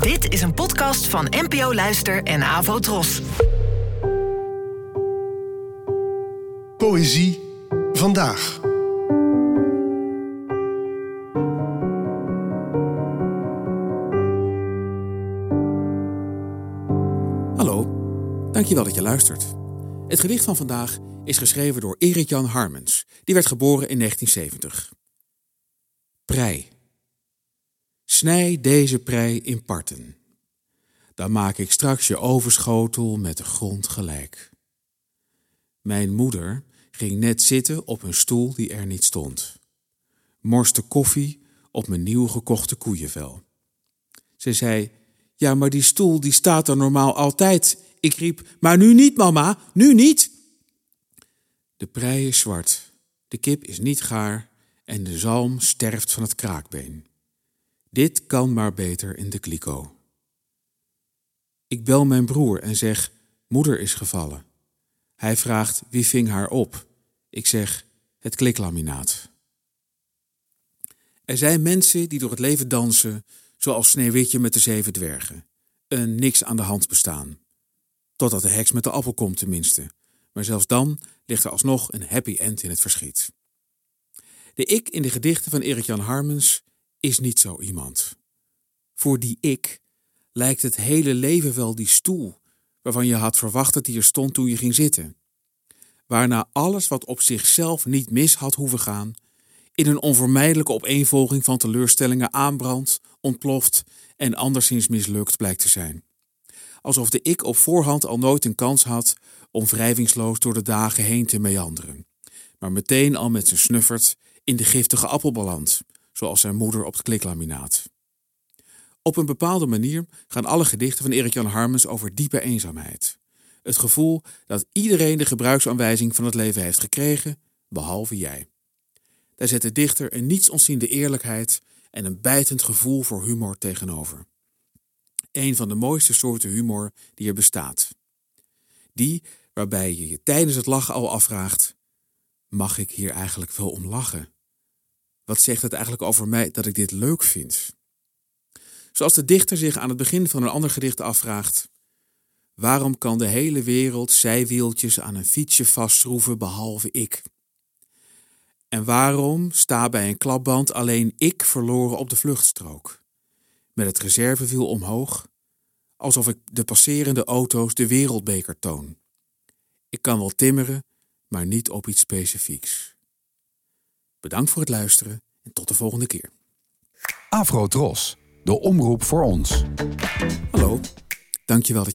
Dit is een podcast van NPO Luister en Avo Tros. Poëzie vandaag. Hallo, dankjewel dat je luistert. Het gedicht van vandaag is geschreven door Erik Jan Harmens. Die werd geboren in 1970. Prei. Snij deze prei in parten. Dan maak ik straks je overschotel met de grond gelijk. Mijn moeder ging net zitten op een stoel die er niet stond. Morste koffie op mijn nieuw gekochte koeienvel. Ze zei: Ja, maar die stoel die staat er normaal altijd. Ik riep: Maar nu niet, mama, nu niet. De prei is zwart, de kip is niet gaar en de zalm sterft van het kraakbeen. Dit kan maar beter in de kliko. Ik bel mijn broer en zeg: Moeder is gevallen. Hij vraagt: Wie ving haar op? Ik zeg: Het kliklaminaat. Er zijn mensen die door het leven dansen, zoals Sneeuwwitje met de zeven dwergen. Een niks aan de hand bestaan. Totdat de heks met de appel komt, tenminste. Maar zelfs dan ligt er alsnog een happy end in het verschiet. De ik in de gedichten van Erik Jan Harmens is niet zo iemand. Voor die ik lijkt het hele leven wel die stoel waarvan je had verwacht dat die er stond toen je ging zitten. Waarna alles wat op zichzelf niet mis had hoeven gaan, in een onvermijdelijke opeenvolging van teleurstellingen aanbrandt, ontploft en anderszins mislukt blijkt te zijn. Alsof de ik op voorhand al nooit een kans had om wrijvingsloos door de dagen heen te meanderen, maar meteen al met zijn snuffert in de giftige appelbalans, zoals zijn moeder op het kliklaminaat. Op een bepaalde manier gaan alle gedichten van Erik Jan Harmens over diepe eenzaamheid. Het gevoel dat iedereen de gebruiksaanwijzing van het leven heeft gekregen, behalve jij. Daar zet de dichter een nietsontziende eerlijkheid en een bijtend gevoel voor humor tegenover. Een van de mooiste soorten humor die er bestaat. Die waarbij je je tijdens het lachen al afvraagt: mag ik hier eigenlijk wel om lachen? Wat zegt het eigenlijk over mij dat ik dit leuk vind? Zoals de dichter zich aan het begin van een ander gedicht afvraagt: waarom kan de hele wereld zijwieltjes aan een fietsje vastschroeven behalve ik? En waarom sta bij een klapband alleen ik verloren op de vluchtstrook? Met het reservewiel omhoog, alsof ik de passerende auto's de wereldbeker toon. Ik kan wel timmeren, maar niet op iets specifieks. Bedankt voor het luisteren en tot de volgende keer. Afro Tros, de omroep voor ons. Hallo, dankjewel dat